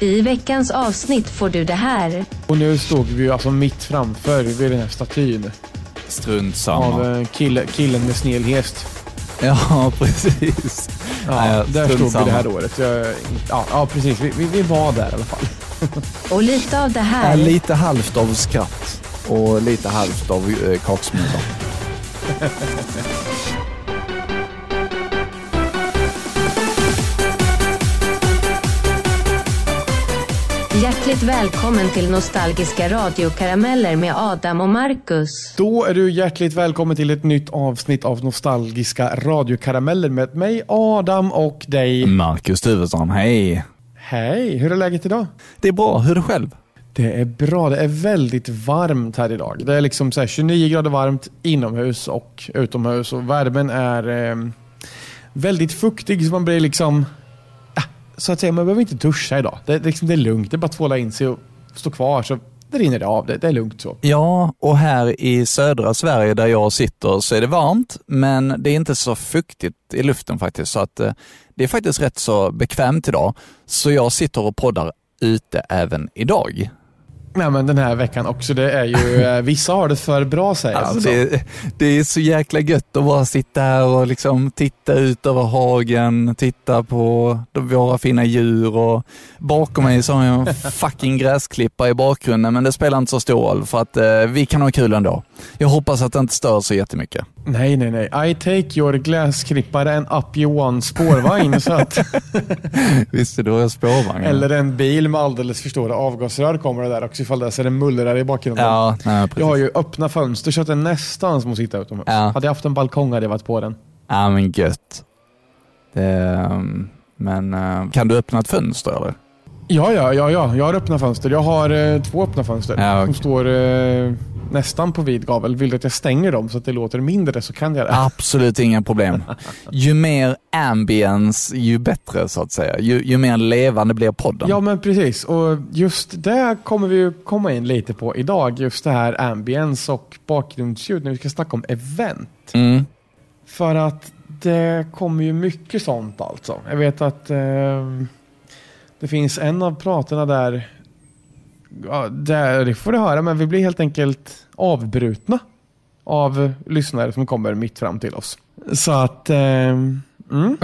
I veckans avsnitt får du det här. Och nu stod vi ju alltså mitt framför vid den här statyn Strunt samma. av eh, kille, killen med snedhäst. Ja, precis. Ja, Nej, där stod vi samma. det här året. Jag, ja, ja, precis. Vi, vi, vi var där i alla fall. Och lite av det Ja, här. lite halvt av skratt och lite halvt av eh, kaksmulor. Hjärtligt välkommen till Nostalgiska radiokarameller med Adam och Marcus. Då är du hjärtligt välkommen till ett nytt avsnitt av Nostalgiska radiokarameller med mig Adam och dig. Marcus Tuvesson, hej. Hej, hur är läget idag? Det är bra, hur är det själv? Det är bra. Det är väldigt varmt här idag. Det är liksom så här 29 grader varmt inomhus och utomhus och värmen är eh, väldigt fuktig så man blir liksom så att säga, man behöver inte duscha idag. Det, är liksom, det är lugnt. Det är bara att tvåla in sig och stå kvar så det rinner det av. Det, det är lugnt så. Ja, och här i södra Sverige där jag sitter så är det varmt, men det är inte så fuktigt i luften faktiskt. Så att eh, det är faktiskt rätt så bekvämt idag. Så jag sitter och poddar ute även idag. Nej, men den här veckan också. Det är ju, eh, vissa har det för bra säger. Alltså, Alltså. det, det är så jäkla gött att bara sitta här och liksom titta ut över hagen, titta på de- våra fina djur och bakom mig så har jag en fucking gräsklippa i bakgrunden men det spelar inte så stor roll för att eh, vi kan ha kul ändå. Jag hoppas att det inte stör så jättemycket. Nej, nej, nej. I take your glassklippare and up you one spårvagn. så att, Visst är det spårvagn? eller en bil med alldeles för stora avgasrör kommer det där också ifall det är så det mullrar i bakgrunden. Ja, nej, precis. Jag har ju öppna fönster så att det är nästan som att sitta utomhus. Ja. Hade jag haft en balkong hade jag varit på den. Ja men gött. Det, ehm, men eh, kan du öppna ett fönster eller? Ja, ja, ja, ja. jag har öppna fönster. Jag har eh, två öppna fönster Ja, som okej. står eh, nästan på vid gavel. Vill du att jag stänger dem så att det låter mindre så kan jag det. Absolut inga problem. Ju mer ambience, ju bättre så att säga. Ju, ju mer levande blir podden. Ja, men precis. Och just det kommer vi ju komma in lite på idag. Just det här ambience och bakgrundsljud när vi ska snacka om event. Mm. För att det kommer ju mycket sånt alltså. Jag vet att eh, det finns en av praterna där, ja, det får du höra, men vi blir helt enkelt avbrutna av lyssnare som kommer mitt fram till oss. Så att, eh, mm.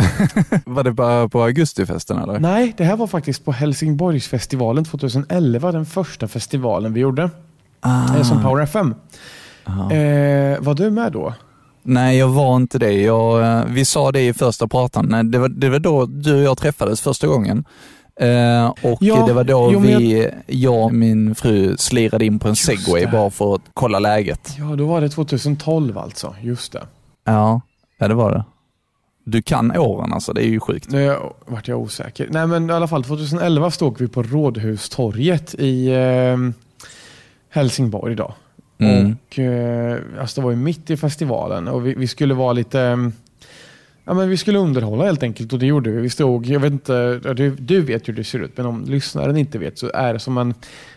Var det bara på augustifesten eller? nej, det här var faktiskt på Helsingborgsfestivalen 2011, den första festivalen vi gjorde, Ah. som Power FM. Eh, var du med då? Nej, jag var inte det. Jag, eh, vi sa det i första pratan. Nej, Det var, det var då du och jag träffades första gången. Eh, och Ja, det var då jo, vi, jag och min fru slirade in på en segway det. bara för att kolla läget. Ja, då var det 2012 alltså. Just det. Ja, ja det var det. Du kan åren alltså, det är ju sjukt. Nu vart jag osäker. Nej men i alla fall 2011 stod vi på Rådhustorget i eh, Helsingborg då. Mm. Och eh, alltså det var ju mitt i festivalen och vi, vi skulle vara lite eh, Ja, men vi skulle underhålla helt enkelt och det gjorde vi. Vi stod, jag vet inte, du, du vet hur det ser ut, men om lyssnaren inte vet så är det som en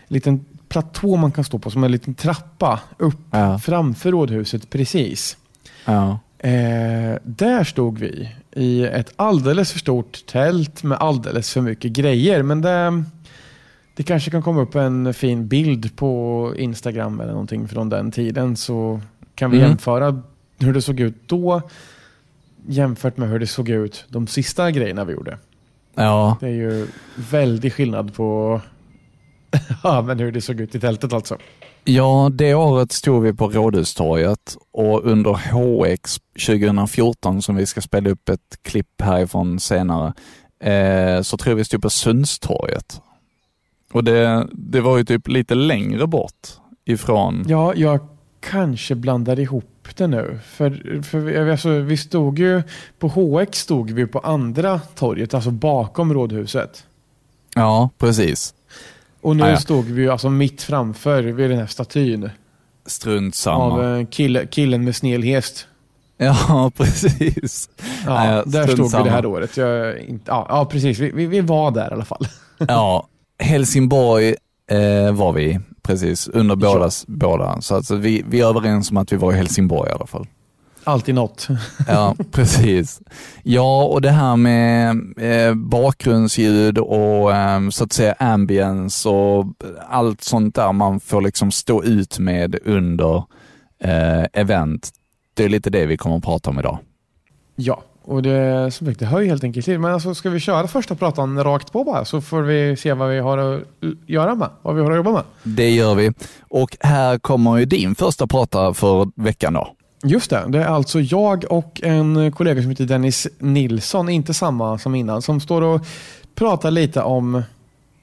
liten platå man kan stå på, som en liten trappa upp Ja, framför rådhuset precis. ja. Eh, där stod vi i ett alldeles för stort tält med alldeles för mycket grejer. Men det, det kanske kan komma upp en fin bild på Instagram eller någonting från den tiden så kan vi Mm. jämföra hur det såg ut då jämfört med hur det såg ut de sista grejerna vi gjorde. ja. Det är ju väldigt skillnad på ja, men hur det såg ut i tältet alltså. Ja, det året stod vi på Rådhustorget och under HX 2014, som vi ska spela upp ett klipp härifrån senare, eh, så tror jag vi stod på Sundstorget. Och det, det var ju typ lite längre bort ifrån... Ja, jag kanske blandar ihop det nu. För, för vi- alltså, vi stod ju, på HX stod vi på andra torget, alltså bakom rådhuset. Ja, precis. Och nu Ah, ja. stod vi ju alltså mitt framför vid den här statyn Strunt samma. av eh, kille, killen med snedhäst. Ja, precis. Ja, Ah, ja, där stod vi samma. det här året. Jag, inte, ja, ja, precis. Vi, vi, vi var där i alla fall. Ja, Helsingborg eh, var vi precis under bådas båda. Så alltså, vi, vi är överens om att vi var i Helsingborg i alla fall. alltid något. Ja, precis. Ja, och det här med eh, bakgrundsljud och eh, så att säga ambience och allt sånt där man får liksom stå ut med under eh, event. Det är lite det vi kommer att prata om idag. Ja, och det, som sagt, det hör ju helt enkelt till. Men alltså, ska vi köra första pratan rakt på bara så får vi se vad vi har att göra med, vad vi har att jobba med. Det gör vi. Och här kommer ju din första prata för veckan då. Just det, det är alltså jag och en kollega som heter Dennis Nilsson, inte samma som innan, som står och pratar lite om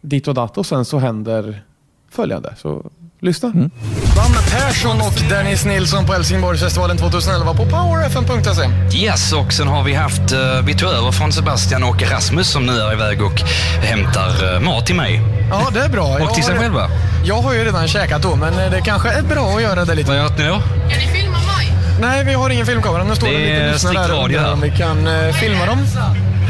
ditt och datt och sen så händer följande. Så lyssna. Mm. Danne Persson och Dennis Nilsson på Helsingborgsfestivalen 2011 på powerfm.se. Yes, och sen har vi haft, uh, vi tog över från Sebastian och Rasmus som nu är iväg och hämtar uh, mat till mig. Ja, det är bra. Och till sig själva. Jag har ju redan käkat då, men det kanske är bra att göra det lite. Vad gör ni då? Kan ni filma mig? Nej, vi har ingen filmkamera. Nu står det det lite lyssnare där här. om vi kan uh, filma dem.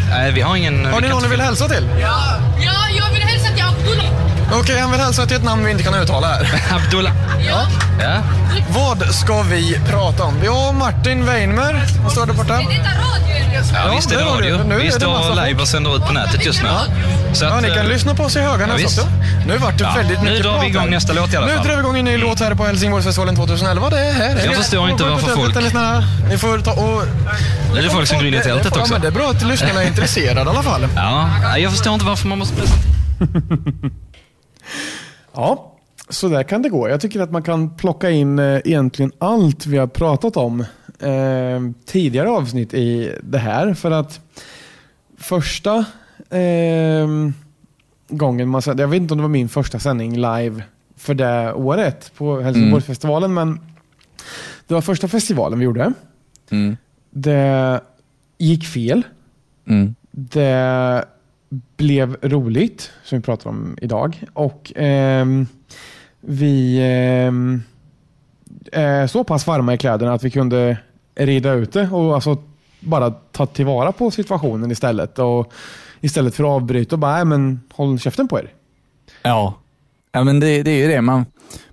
Nej, vi har ingen... Har ni någon ni vill hälsa till? Ja, ja jag vill hälsa till Abdullah. Okej, okay, han vill hälsa till ett namn vi inte kan uttala här. Abdullah. Ja. ja. Vad ska vi prata om? Vi har Martin Weinmer. Han står där borta. Är detta radio? Ja, ja visst är det radio. Nu vi står live och sänder ut på nätet just nu. Ja. Så att, ja, ni kan äh, lyssna på oss i högarna ja, också. Nu vart det ja, väldigt mycket Nu drar vi igång nästa låt i alla fall. Nu drar vi igång en ny låt här på Helsingborgsfestivalen 2011. Det är här. Jag förstår inte varför folk... Ni får ta och... Nu är det folk som går in i tältet också. Ja, men det är bra att lyssnarna är intresserade i alla fall. Ja, jag förstår inte varför man måste... Ja, så där kan det gå. Jag tycker att man kan plocka in eh, egentligen allt vi har pratat om eh, tidigare avsnitt i det här. För att första eh, gången man jag vet inte om det var min första sändning live för det året på Helsingborgsfestivalen, mm. men det var första festivalen vi gjorde. Mm. Det gick fel. Mm. Det blev roligt, som vi pratar om idag. Och eh, vi eh, är så pass varma i kläderna att vi kunde rida ut det och alltså bara ta tillvara på situationen istället. Och istället för att avbryta och bara, men håll käften på er. Ja, ja men det, det är ju det. Man,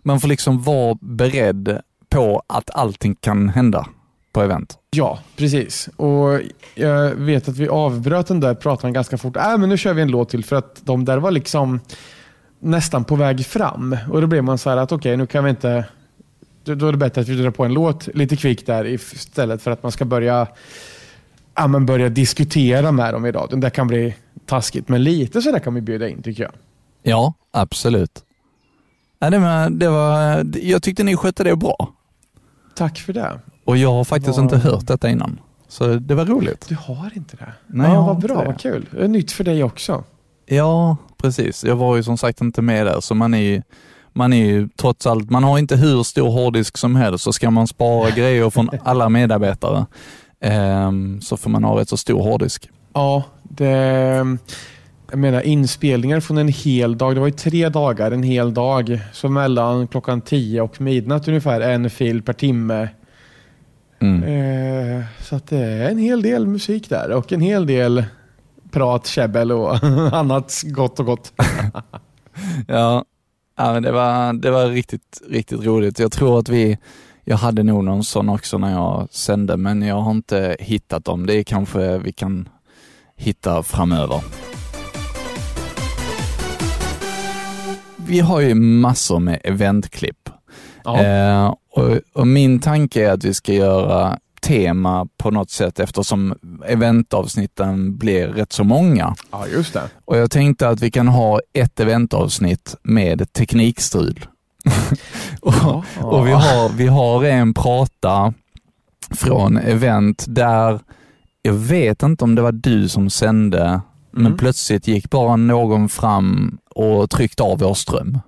man får liksom vara beredd på att allting kan hända på event. Ja, precis. Och jag vet att vi avbröt den där pratan ganska fort. Äh, men nu kör vi en låt till för att de där var liksom nästan på väg fram. Och då blev man så här att okej, okay, nu kan vi inte... Då är det bättre att vi drar på en låt lite kvickt där istället för att man ska börja, ja, men börja diskutera med dem i radion. Det kan bli taskigt, men lite så där kan vi bjuda in tycker jag. Ja, absolut. Ja, det var, det var, jag tyckte ni skötte det bra. Tack för det. Och jag har faktiskt var... inte hört detta innan. Så det var roligt. Du har inte det? Nej, ja, vad bra, vad kul. Det är nytt för dig också. Ja, precis. Jag var ju som sagt inte med där, så man är ju man är ju trots allt, man har inte hur stor hårddisk som helst, så ska man spara grejer från alla medarbetare eh, så får man ha rätt så stor hårddisk. Ja, det, jag menar inspelningar från en hel dag. Det var ju tre dagar, en hel dag. Så mellan klockan tio och midnatt ungefär, en fil per timme Mm. Eh, så att det är en hel del musik där och en hel del prat, käbbel och annat gott och gott. ja, ja men det, var, det var riktigt, riktigt roligt. Jag tror att vi, jag hade nog någon sån också när jag sände, men jag har inte hittat dem. Det är kanske vi kan hitta framöver. Vi har ju massor med eventklipp. Ja. Eh, och, och, min tanke är att vi ska göra tema på något sätt eftersom eventavsnitten blir rätt så många. Ja, just det. Och jag tänkte att vi kan ha ett eventavsnitt med teknikstrul. och, ja. och vi, har, vi har en prata från event där jag vet inte om det var du som sände, mm. men plötsligt gick bara någon fram och tryckte av vår ström.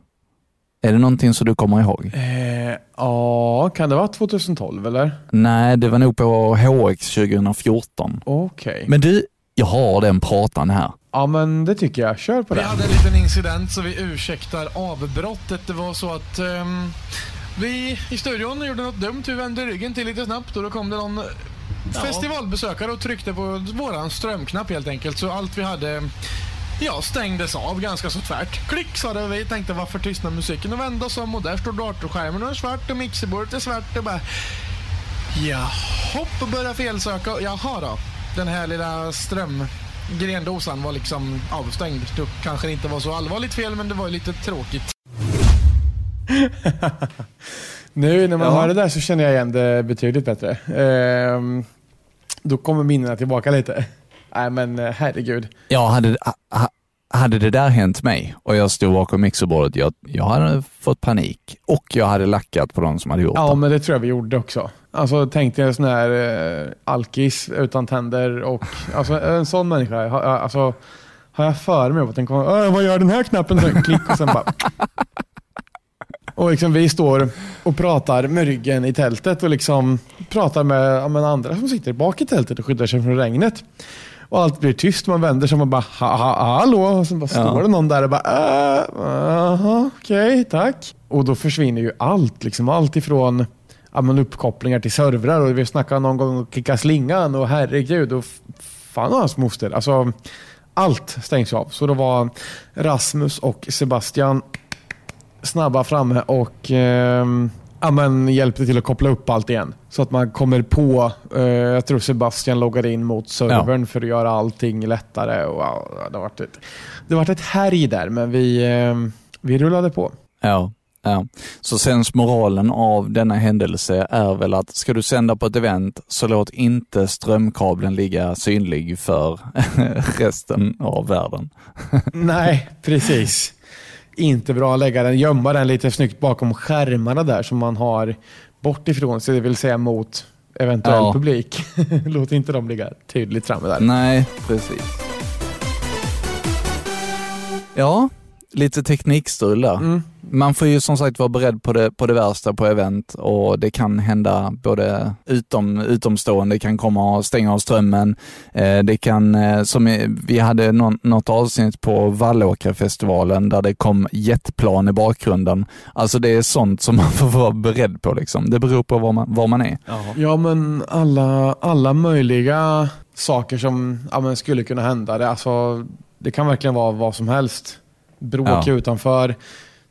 Är det någonting som du kommer ihåg? Eh, ja, kan det vara 2012 eller? Nej, det var nog på HX 2014. Okej. Okay. Men du, jag har den pratan här. Ja, men det tycker jag. Kör på det. Vi hade en liten incident så vi ursäktar avbrottet. Det var så att um, vi i studion gjorde något dumt. Vi vände ryggen till lite snabbt och då kom det någon ja. festivalbesökare och tryckte på våran strömknapp helt enkelt. Så allt vi hade Ja, stängdes av ganska så tvärt. Klick sa det. Vi tänkte varför tystnar musiken och vände oss om och där står datorskärmen och är svart och mixerbordet är svart och bara... Jaha, börja felsöka. Jaha då. Den här lilla strömgrendosan var liksom avstängd. Det kanske inte var så allvarligt fel, men det var ju lite tråkigt. Nu när man Ja. hör det där så känner jag igen det betydligt bättre. Ehm, då kommer minnena tillbaka lite. Nej men eh, herregud. Ja, hade, ha, hade det där hänt mig och jag stod bakom mixerbordet, jag, jag hade fått panik och jag hade lackat på de som hade gjort Ja det. men det tror jag vi gjorde också. Alltså tänk dig en sån här eh, alkis utan tänder och alltså, en sån människa. Ha, alltså, har jag för mig att den kommer, "Äh, vad gör den här knappen? Så klick och sen bara Och liksom vi står och pratar med ryggen i tältet och liksom pratar med, ja, med andra som sitter bak i tältet och skyddar sig från regnet. Och allt blir tyst. Man vänder sig och man bara ha, ha, hallå? Och sen bara Ja. står det någon där och bara äh, aha, okej, tack. Och då försvinner ju allt. Liksom, allt ifrån ja, men uppkopplingar till servrar och vi snackade någon gång om kicka slingan och herregud och fan och hans moster. Alltså, allt stängs av. Så då var Rasmus och Sebastian snabba framme och ehm, ja, men hjälpte till att koppla upp allt igen. Så att man kommer på, eh, jag tror Sebastian loggade in mot servern för att göra allting lättare. Och, ja, det har varit ett, det varit ett härj där, men vi, ehm, vi rullade på. Ja, ja. Så sensmoralen av denna händelse är väl att ska du sända på ett event så låt inte strömkabeln ligga synlig för resten av världen. Nej, precis. Inte bra att lägga den, gömma den lite snyggt bakom skärmarna där som man har bort ifrån sig, det vill säga mot eventuell Ja. publik. Låt inte dem ligga tydligt framme där. Nej, precis. Ja, lite teknikstrul där. Mm. Man får ju som sagt vara beredd på det, på det värsta på event och det kan hända både utom, utomstående kan komma och stänga av strömmen. Eh, det kan, eh, som i- vi hade någon, något avsnitt på Vallåkrafestivalen där det kom jetplan i bakgrunden. Alltså det är sånt som man får vara beredd på liksom. Det beror på var man, var man är. Ja, men alla, alla möjliga saker som ja, men skulle kunna hända. Det, alltså, det kan verkligen vara vad som helst. Bråk Ja. utanför.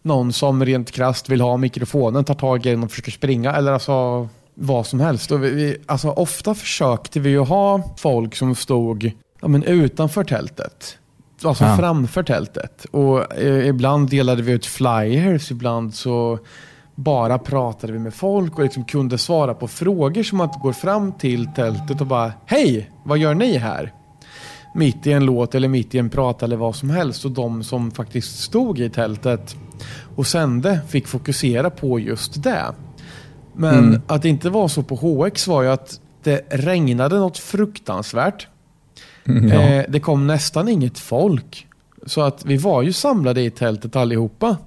Någon som rent krasst vill ha mikrofonen, tar tag i den och försöker springa. Eller alltså vad som helst. Och vi, vi, alltså, ofta försökte vi ju ha folk som stod ja, men utanför tältet. Alltså Ja. framför tältet. Och eh, ibland delade vi ut flyers, ibland så bara pratade vi med folk och liksom kunde svara på frågor som att gå fram till tältet och bara Hej! Vad gör ni här? Mitt i en låt eller mitt i en prat eller vad som helst och de som faktiskt stod i tältet och sände fick fokusera på just det. Men Mm. att det inte var så på HX var ju att det regnade något fruktansvärt. Ja. Eh, det kom nästan inget folk. Så att vi var ju samlade i tältet allihopa.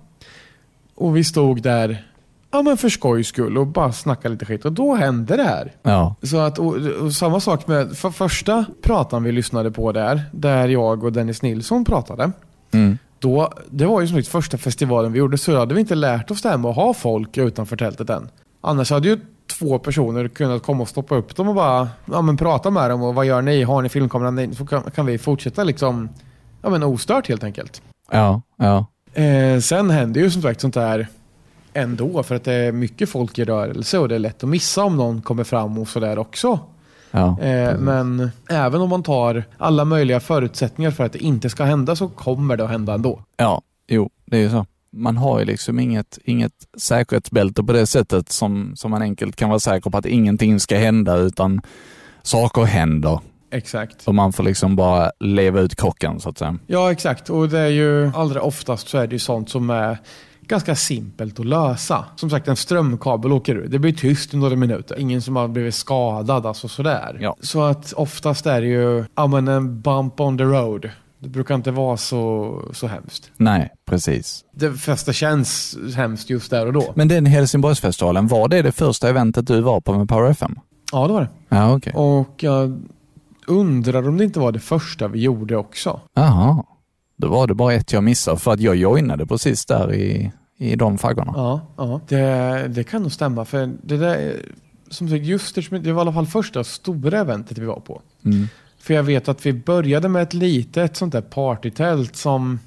Och vi stod där, ja men för skojs skull och bara snackade lite skit. Och då hände det här. ja. Så att, och, och samma sak med för första pratan vi lyssnade på där, där jag och Dennis Nilsson pratade. Mm. Då, det var ju som sagt första festivalen vi gjorde, så hade vi inte lärt oss det här med att ha folk utanför tältet än. Annars hade ju två personer kunnat komma och stoppa upp dem och bara ja, men prata med dem och vad gör ni? Har ni filmkameran? Så kan, kan vi fortsätta liksom ja, men ostört helt enkelt. Ja, ja. Eh, sen händer ju som sagt sånt här ändå för att det är mycket folk i rörelse och det är lätt att missa om någon kommer fram och sådär också. ja. Eh, men även om man tar alla möjliga förutsättningar för att det inte ska hända så kommer det att hända ändå. Ja, jo, det är ju så. Man har ju liksom inget, inget säkerhetsbälte på det sättet som, som man enkelt kan vara säker på att ingenting ska hända utan saker händer Exakt. och man får liksom bara leva ut krocken så att säga. Ja, exakt. Och det är ju allra oftast så är det ju sånt som är ganska simpelt att lösa. Som sagt, en strömkabel åker ur. Det blir tyst i några minuter. Ingen som har blivit skadad, alltså sådär. Ja. Så att oftast är det ju ja, men en bump on the road. Det brukar inte vara så, så hemskt. Nej, precis. Det flesta känns hemskt just där och då. Men den Helsingborgsfestivalen, var det det första eventet du var på med Power FM? Ja, det var det. Ja, okej. Och jag undrar om det inte var det första vi gjorde också. Jaha. Då var det bara ett jag missade för att jag joinade precis där i, i de faggorna. Ja, ja. Det, det kan nog stämma. För det där, som sagt, just det, det var i alla fall första stora eventet vi var på. Mm. För jag vet att vi började med ett litet sånt där partytält som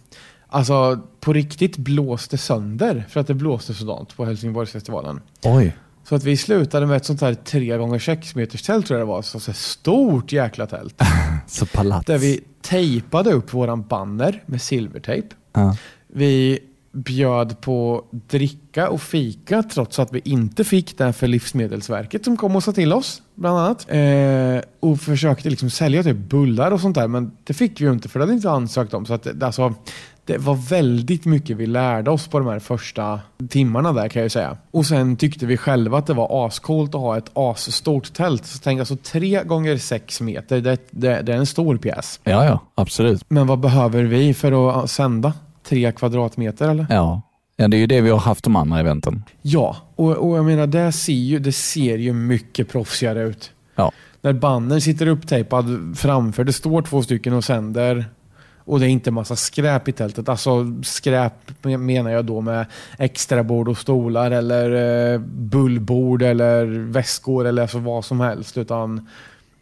alltså på riktigt blåste sönder för att det blåste sådant på Helsingborgsfestivalen. Oj. Så att vi slutade med ett sånt här 3 gånger 6 meters tält tror jag det var. Så, här stort jäkla tält. Så palats. där vi tejpade upp våran banner med silvertejp. Ja. Vi bjöd på dricka och fika trots att vi inte fick det för Livsmedelsverket som kom och sa till oss. Bland annat. Eh, och försökte liksom sälja typ bullar och sånt där men det fick vi ju inte för det hade inte ansökt om. Så att, alltså, det var väldigt mycket vi lärde oss på de här första timmarna där kan jag säga. Och sen tyckte vi själva att det var ascoolt att ha ett asstort tält. Så tänk alltså tre gånger sex meter, det, det, det är en stor pjäs. ja, ja, absolut. Men vad behöver vi för att sända? Tre kvadratmeter eller? Ja. ja, det är ju det vi har haft de andra eventen. Ja, och, och jag menar det ser, ju, det ser ju mycket proffsigare ut. Ja. När banden sitter upptejpad framför, det står två stycken och sänder. Och det är inte massa skräp i tältet. Alltså skräp menar jag då med extra bord och stolar eller eh, bullbord eller väskor eller alltså vad som helst. Utan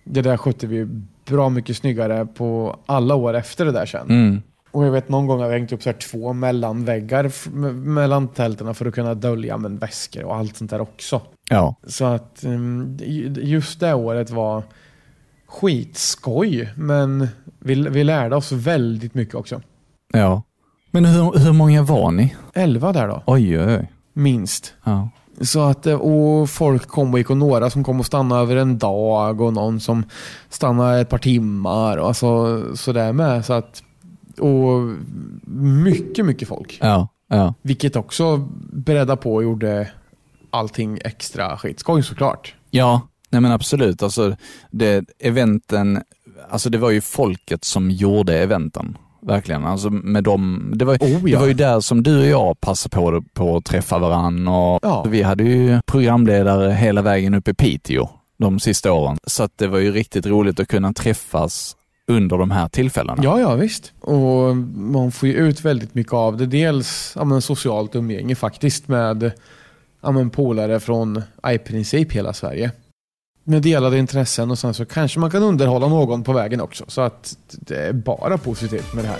det där skötte vi bra mycket snyggare på alla år efter det där sen. Mm. Och jag vet någon gång har vi hängt upp så två mellanväggar mellan tälten för att kunna dölja men väskor och allt sånt där också. Ja. Så att um, just det året var skitskoj men vi, vi lärde oss väldigt mycket också. ja. Men hur, hur många var ni? Elva där då, Oj, oj, oj. minst. Ja. Så att, eh, och folk kom och gick och några som kom och stannade över en dag och någon som stannade ett par timmar och alltså sådär med. Så att, och mycket, mycket folk. Ja, ja. Vilket också bredda på gjorde allting extra skitskoj såklart. Ja, nej men absolut. Alltså, det, eventen, alltså det var ju folket som gjorde eventen. Verkligen. Alltså med dem, det, var, Oh, ja. det var ju där som du och jag passade på, på att träffa varandra. Och Ja. Vi hade ju programledare hela vägen upp i Piteå de sista åren. Så det var ju riktigt roligt att kunna träffas under de här tillfällena. Ja, ja visst. Och man får ju ut väldigt mycket av det. Dels ja, men socialt umgänge faktiskt med ja, polare från i princip hela Sverige. Med delade intressen och sen så kanske man kan underhålla någon på vägen också. Så att det är bara positivt med det här.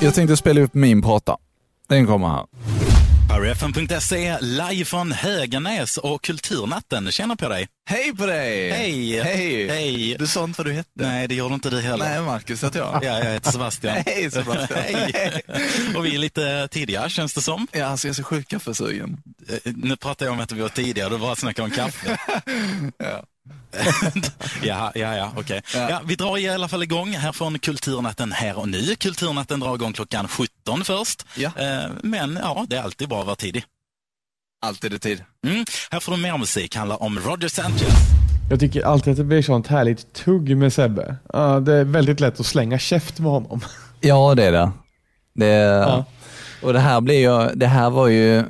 Jag tänkte spela upp min prata. Den kommer här. RFN.se live från Höganäs och Kulturnatten. Tjena på dig. Hej på dig! Hej! Hej! Hej! Du sa inte vad du hette. Nej, det gjorde inte du heller. Nej, Marcus heter jag. Ja, jag heter Sebastian. Hej Sebastian! Hej! Och vi är lite tidiga, känns det som. Ja, alltså jag är så sjukt kaffesugen. Eh, Nu pratar jag om att vi var tidiga, du bara snackar om kaffe. Ja. ja, ja, ja, okej. Ja. Ja, vi drar i alla fall igång här från Kulturnatten här och nu. Kulturnatten drar igång klockan 17 först. Ja. Eh, Men ja, det är alltid bra att vara tidig. Alltid är tid. Mm. Här får du mer musik, handlar om Roger Sanchez. Jag tycker alltid att det blir sånt härligt tugg med Sebbe. Ja, det är väldigt lätt att slänga käft med honom. Ja, det är det. det Ja. Och det här blir ju, det här var ju,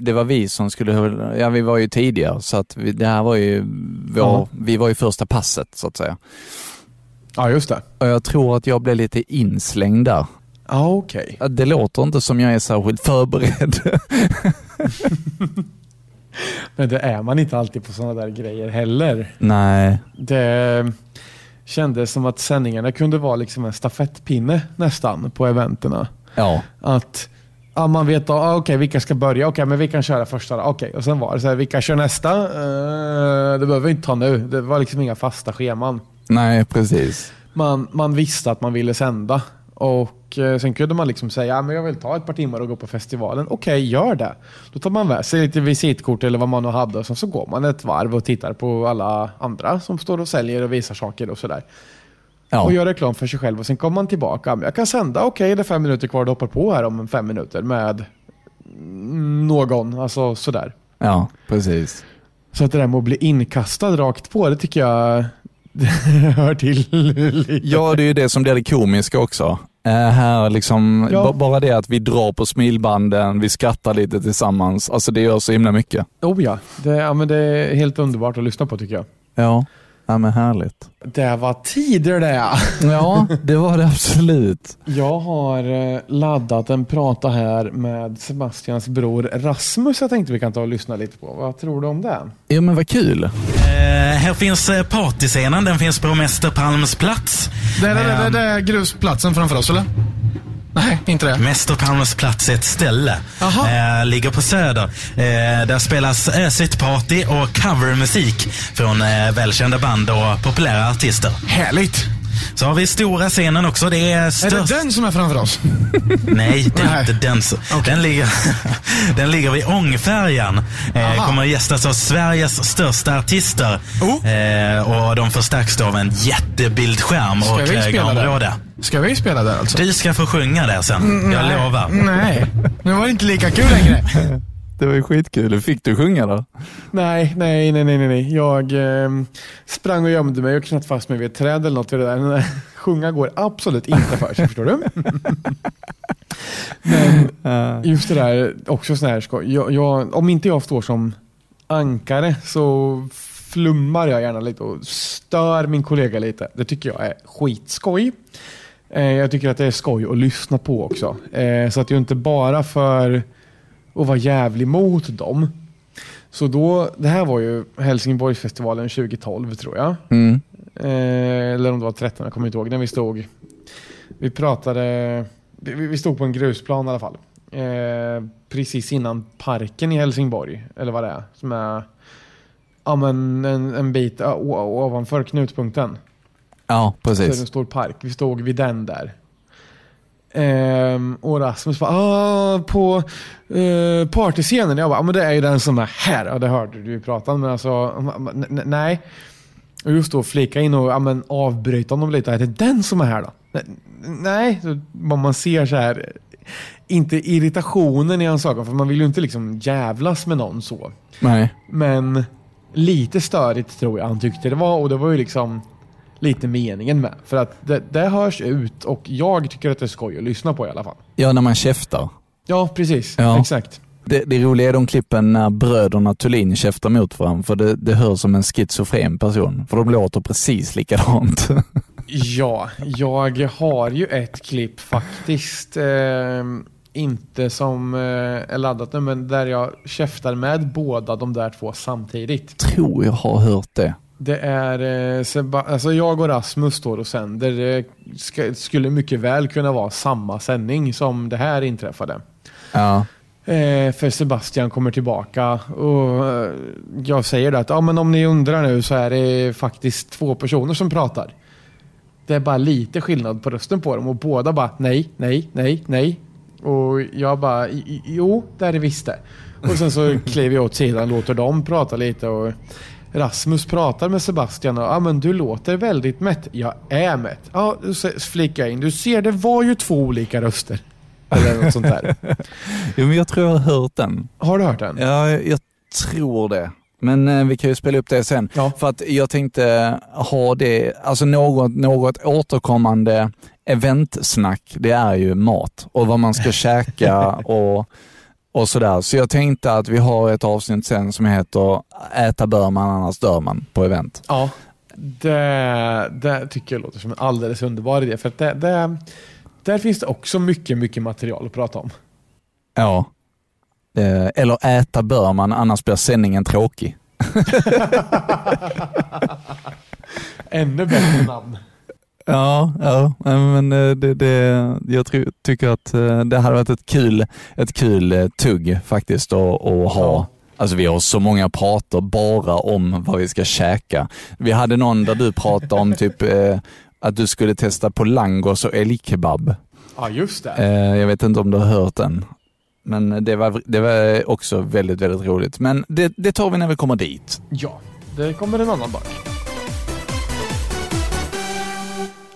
det var vi som skulle, ja vi var ju tidigare så att vi, det här var ju vår, vi var ju första passet så att säga. Ja, just det. Och jag tror att jag blev lite inslängd där. Ja, okej. Att Det låter inte som jag är särskilt förberedd. Men det är man inte alltid på sådana där grejer heller. Nej. Det kändes som att sändningarna kunde vara liksom en stafettpinne nästan på eventerna. Ja. Att ja, man vet ah, okej vilka ska börja, okej men vi kan köra första. Okej, och sen var det så här, vilka kör nästa? Eh, det behöver vi inte ta nu. Det var liksom inga fasta scheman. Nej, precis. Man, man visste att man ville sända. Och eh, sen kunde man liksom säga, men jag vill ta ett par timmar och gå på festivalen. Okej, gör det. Då tar man med sig lite visitkort eller vad man nu hade och så går man ett varv och tittar på alla andra som står och säljer och visar saker och sådär. Ja. Och gör reklam för sig själv och sen kommer man tillbaka. Men Jag kan sända, okej det är fem minuter kvar, du hoppar på här om fem minuter med någon. Alltså sådär. ja, precis. Så att det där med att bli inkastad rakt på, det tycker jag hör till lite. Ja, det är ju det som blir det komiska också. Eh, här liksom, Ja. ba- bara det att vi drar på smilbanden, vi skrattar lite tillsammans. Alltså det gör så himla mycket. Oh ja, det, ja men det är helt underbart att lyssna på tycker jag. Ja, ja men härligt. Det var tider det. Ja, det var det absolut. Jag har eh, laddat en prata här med Sebastians bror Rasmus jag tänkte vi kan ta och lyssna lite på. Vad tror du om det? Ja men vad kul. Eh, här finns eh, partyscenen, den finns på Mästerpalms plats. Det är, det, det, det är grusplatsen framför oss eller? Nej, inte det. Mäster Palmes plats är ett ställe. Eh, ligger på Söder. Eh, där spelas ösigt party och covermusik från eh, välkända band och populära artister. Härligt. Så har vi stora scenen också. Det är Är det störst... den som är framför oss? Nej, det är inte den. som- Den, ligger, den ligger vid Ångfärjan. Eh, kommer att gästas av Sveriges största artister. Oh. Eh, och de förstärks då av en jättebildsskärm Ska och vi eh. Ska vi spela där alltså? Du ska få sjunga där sen. Jag Nej. lovar. Nej, nu var det inte lika kul längre. Det var ju skitkul. Fick du sjunga då? Nej, nej, nej, nej, nej. Jag eh, sprang och gömde mig och knöt fast mig vid ett träd eller något vid det där. Men, Sjunga går absolut inte för sig, förstår du? Men just det där, också sån här skoj. Jag, jag, om inte jag står som ankare så flummar jag gärna lite och stör min kollega lite. Det tycker jag är skitskoj. Eh, jag tycker att det är skoj att lyssna på också. Eh, så att jag inte bara för att vara jävlig mot dem. Så då, det här var ju Helsingborgsfestivalen 2012 tror jag. Mm. Eh, eller om det var 13, jag kommer inte ihåg. När vi stod, vi pratade, vi, vi stod på en grusplan i alla fall. Eh, precis innan parken i Helsingborg, eller vad det är. Som är ja, men en, en bit ovanför knutpunkten. Ja, Så är det en precis. stor park. Vi stod vid den där. Ehm, och Rasmus bara, ah, på uh, partyscenen. Jag bara, ah, men det är ju den som är här. Ja, det hörde du ju prata men alltså, nej. Och just då flika in och ja, men, avbryta honom lite. Är det den som är här då? Nej, vad man ser så här. Inte irritationen i hans ögon, för man vill ju inte liksom jävlas med någon så. Nej. Men lite störigt tror jag han tyckte det var och det var ju liksom lite meningen med. För att det, det hörs ut och jag tycker att det är skoj att lyssna på i alla fall. Ja, när man käftar. Ja, precis. Ja. Exakt. Det, det roliga är de klippen när bröderna Thulin käftar mot varandra, för det, det hörs som en schizofren person. För de låter precis likadant. Ja, jag har ju ett klipp faktiskt. Eh, inte som eh, är laddat nu, men där jag käftar med båda de där två samtidigt. Tror jag har hört det. Det är eh, Seba- alltså jag och Rasmus står och sänder. Det ska, skulle mycket väl kunna vara samma sändning som det här inträffade. Ja. Eh, för Sebastian kommer tillbaka och eh, jag säger det att ja, men om ni undrar nu så är det faktiskt två personer som pratar. Det är bara lite skillnad på rösten på dem och båda bara nej, nej, nej, nej. Och jag bara "I- i- jo, det är det visst det. Och sen så kliver jag åt sidan låter dem prata lite och Rasmus pratar med Sebastian och ja men du låter väldigt mätt. Jag är mätt. Ja, så flikar jag in. Du ser, det var ju två olika röster. Eller något sånt där. Jo, men jag tror jag har hört den. Har du hört den? Ja, jag, jag tror det. Men eh, vi kan ju spela upp det sen. Ja. För att jag tänkte ha det, alltså något, något återkommande eventsnack, det är ju mat och vad man ska käka och, och sådär. Så jag tänkte att vi har ett avsnitt sen som heter Äta bör man, annars dör man på event. Ja. Det, det tycker jag låter som en alldeles underbar idé. För det, det, där finns det också mycket, mycket material att prata om. Ja. Eh, Eller äta bör man, annars blir sändningen tråkig. Ännu bättre namn. Ja, ja, men eh, det, det, jag tror, tycker att eh, det hade varit ett kul, ett kul eh, tugg faktiskt att, att ha. Alltså vi har så många prater bara om vad vi ska käka. Vi hade någon där du pratade om typ eh, att du skulle testa på langos och älgkebab. Ja, just det. Eh, jag vet inte om du har hört den. Men det var, det var också väldigt, väldigt roligt. Men det, det tar vi när vi kommer dit. Ja, det kommer en annan dag.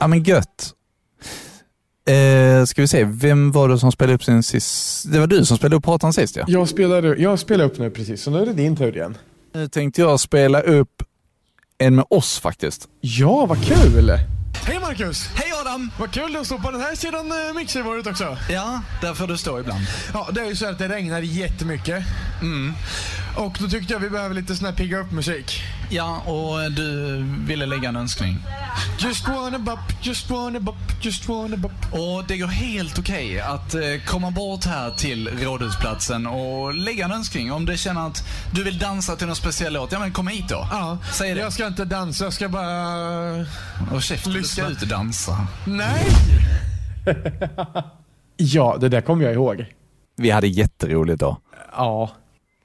Ja men gött. Eh, ska vi se, vem var det som spelade upp sin sist? Det var du som spelade upp pratan sist ja. Jag spelar, jag spelar upp nu precis, så nu är det din tur igen. Nu tänkte jag spela upp en med oss faktiskt. Ja, vad kul! Hej Marcus! Hej Adam! Vad kul att stå på den här sidan uh, mixerbordet också. Ja, där får du stå ibland. Ja, det är ju så att det regnar jättemycket. Mm. Och då tyckte jag vi behöver lite sån här pigga upp musik. Ja, och du ville lägga en önskning. Just wanna bop, just wanna bop, just wanna bop. Och det går helt okej att eh, komma bort här till Rådhusplatsen och lägga en önskning. Om du känner att du vill dansa till någon speciell låt, ja men kom hit då. Ja, Säg det. jag ska inte dansa, jag ska bara... Och käften, du ska Lyssna. ut och dansa. Nej! Ja, det där kommer jag ihåg. Vi hade jätteroligt då. Ja,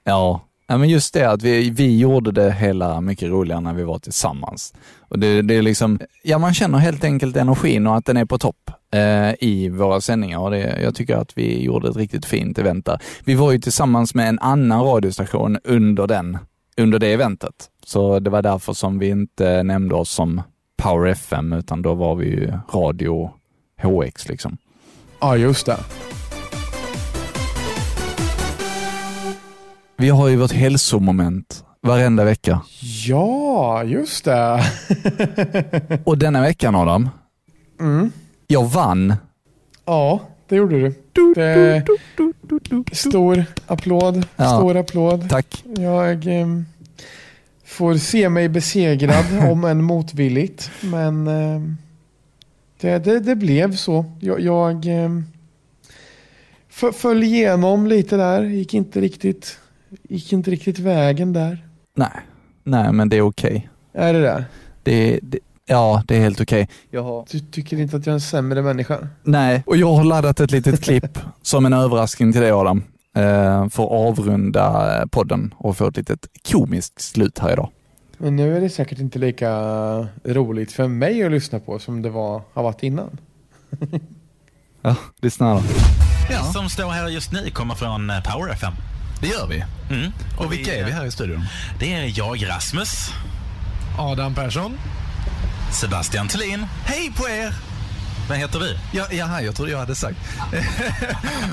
Ja, ja men just det att vi, vi gjorde det hela mycket roligare när vi var tillsammans. Och det, det är liksom, ja man känner helt enkelt energin och att den är på topp eh, i våra sändningar och det, jag tycker att vi gjorde ett riktigt fint event där. Vi var ju tillsammans med en annan radiostation under, den, under det eventet. Så det var därför som vi inte nämnde oss som Power FM utan då var vi ju Radio HX liksom. ja just det. Vi har ju vårt hälsomoment varenda vecka. Ja, just det. Och denna veckan Adam, Mm. jag vann. Ja, det gjorde du. Det, stor applåd. Ja. Stor applåd. Tack. Jag ehm, får se mig besegrad, om än motvilligt. Men ehm, det, det, det blev så. Jag, jag f- föll igenom lite där. Gick inte riktigt, gick inte riktigt vägen där. Nej, nej men det är okej. Är det det? Det, det, ja, det är helt okej. Jag har... Du tycker inte att jag är en sämre människa? Nej, och jag har laddat ett litet klipp som en överraskning till dig Adam. Eh, för att avrunda podden och få ett litet komiskt slut här idag. Men nu är det säkert inte lika roligt för mig att lyssna på som det var, har varit innan. Ja, lyssna då. Ja, Som står här just nu kommer från eh, Power FM. Det gör vi. Mm. Och vilka är vi här i studion? Det är jag, Rasmus, Adam Persson. Sebastian Thulin. Hej på er! Vad heter vi? Ja, jaha, jag trodde jag hade sagt.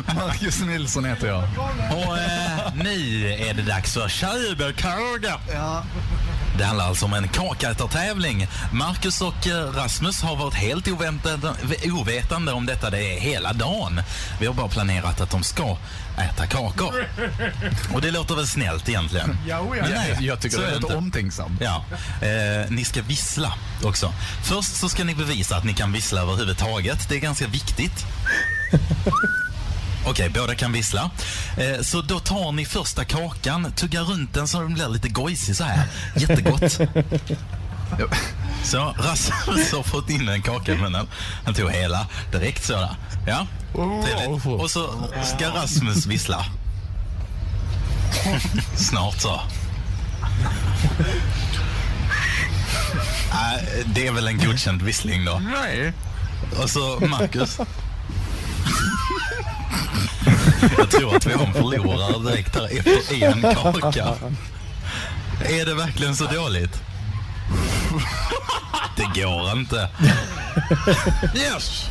Marcus Nilsson heter jag. Och eh, nu är det dags för Köberkaka. Ja. Det handlar alltså om en kakätartävling. Marcus och eh, Rasmus har varit helt ovetande om detta det är hela dagen. Vi har bara planerat att de ska äta kakor. Och det låter väl snällt egentligen? Ja, Men nej, Jag tycker det är är lite inte. omtänksam. Ja, eh, ni ska vissla också. Först så ska ni bevisa att ni kan vissla överhuvudtaget. Det är ganska viktigt. Okej, båda kan vissla. Eh, så då tar ni första kakan, tuggar runt den så den blir lite gojsig så här. Jättegott. Så Rasmus har fått in en kaka i munnen. Han tog hela direkt sådär. Ja, trevligt. Och så ska Rasmus vissla. Snart så. Nej, det är väl en godkänd vissling då. Nej. Och så Marcus. Jag tror att vi har en förlorare direkt här efter en kaka. Är det verkligen så dåligt? Det går inte. Yes!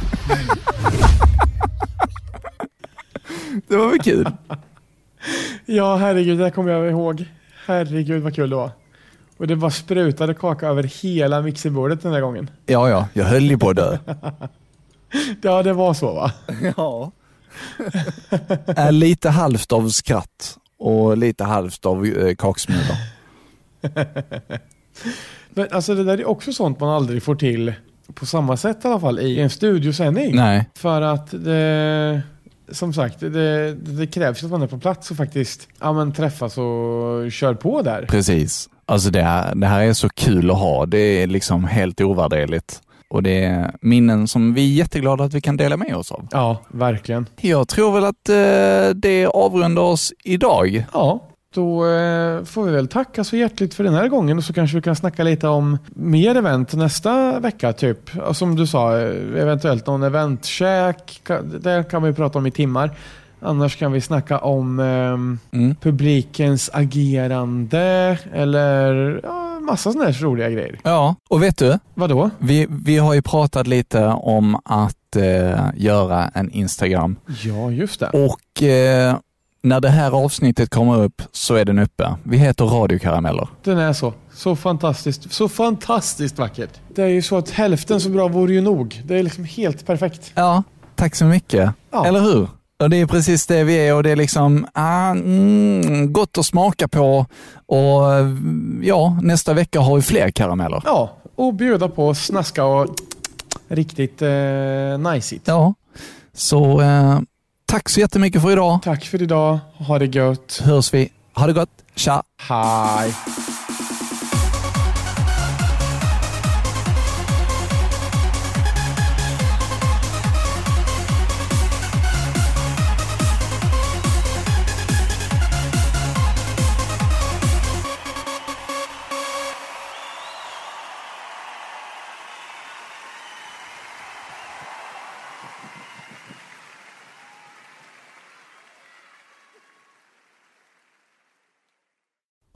Det var väl kul? Ja, herregud, det här kommer jag ihåg. Herregud vad kul det var. Och det bara sprutade kaka över hela mixerbordet den här gången. Ja, ja, jag höll ju på att dö. Ja, det var så va? Ja. är lite halvt av skratt och lite halvt av eh, kaksmulor. Men alltså det där är också sånt man aldrig får till på samma sätt i alla fall i en studiosändning. Nej, För att det, som sagt, det, det krävs att man är på plats och faktiskt ja, men, träffas och kör på där. precis. Alltså det här, det här är så kul att ha. Det är liksom helt ovärderligt. Och det är minnen som vi är jätteglada att vi kan dela med oss av. Ja, verkligen. Jag tror väl att eh, det avrundar oss idag. Ja, då eh, får vi väl tacka så hjärtligt för den här gången och så kanske vi kan snacka lite om mer event nästa vecka typ. Som du sa, eh, eventuellt någon eventkäk. Det kan vi prata om i timmar. Annars kan vi snacka om ehm, Mm. publikens agerande eller ja, massa sådana här roliga grejer. Ja, och vet du? Vadå? Vi, vi har ju pratat lite om att eh, göra en Instagram Ja, just det. och eh, när det här avsnittet kommer upp så är den uppe. Vi heter Radiokarameller. Den är så. Så fantastiskt. Så fantastiskt vackert. Det är ju så att hälften så bra vore ju nog. Det är liksom helt perfekt. Ja, tack så mycket. Ja. Eller hur? Och det är precis det vi är och det är liksom ah, mm, gott att smaka på och ja, nästa vecka har vi fler karameller. Ja, och bjuda på snaska och riktigt eh, najsigt. Ja, så eh, tack så jättemycket för idag. Tack för idag. Ha det gött. Hörs vi. Ha det gott. Tja! Hej.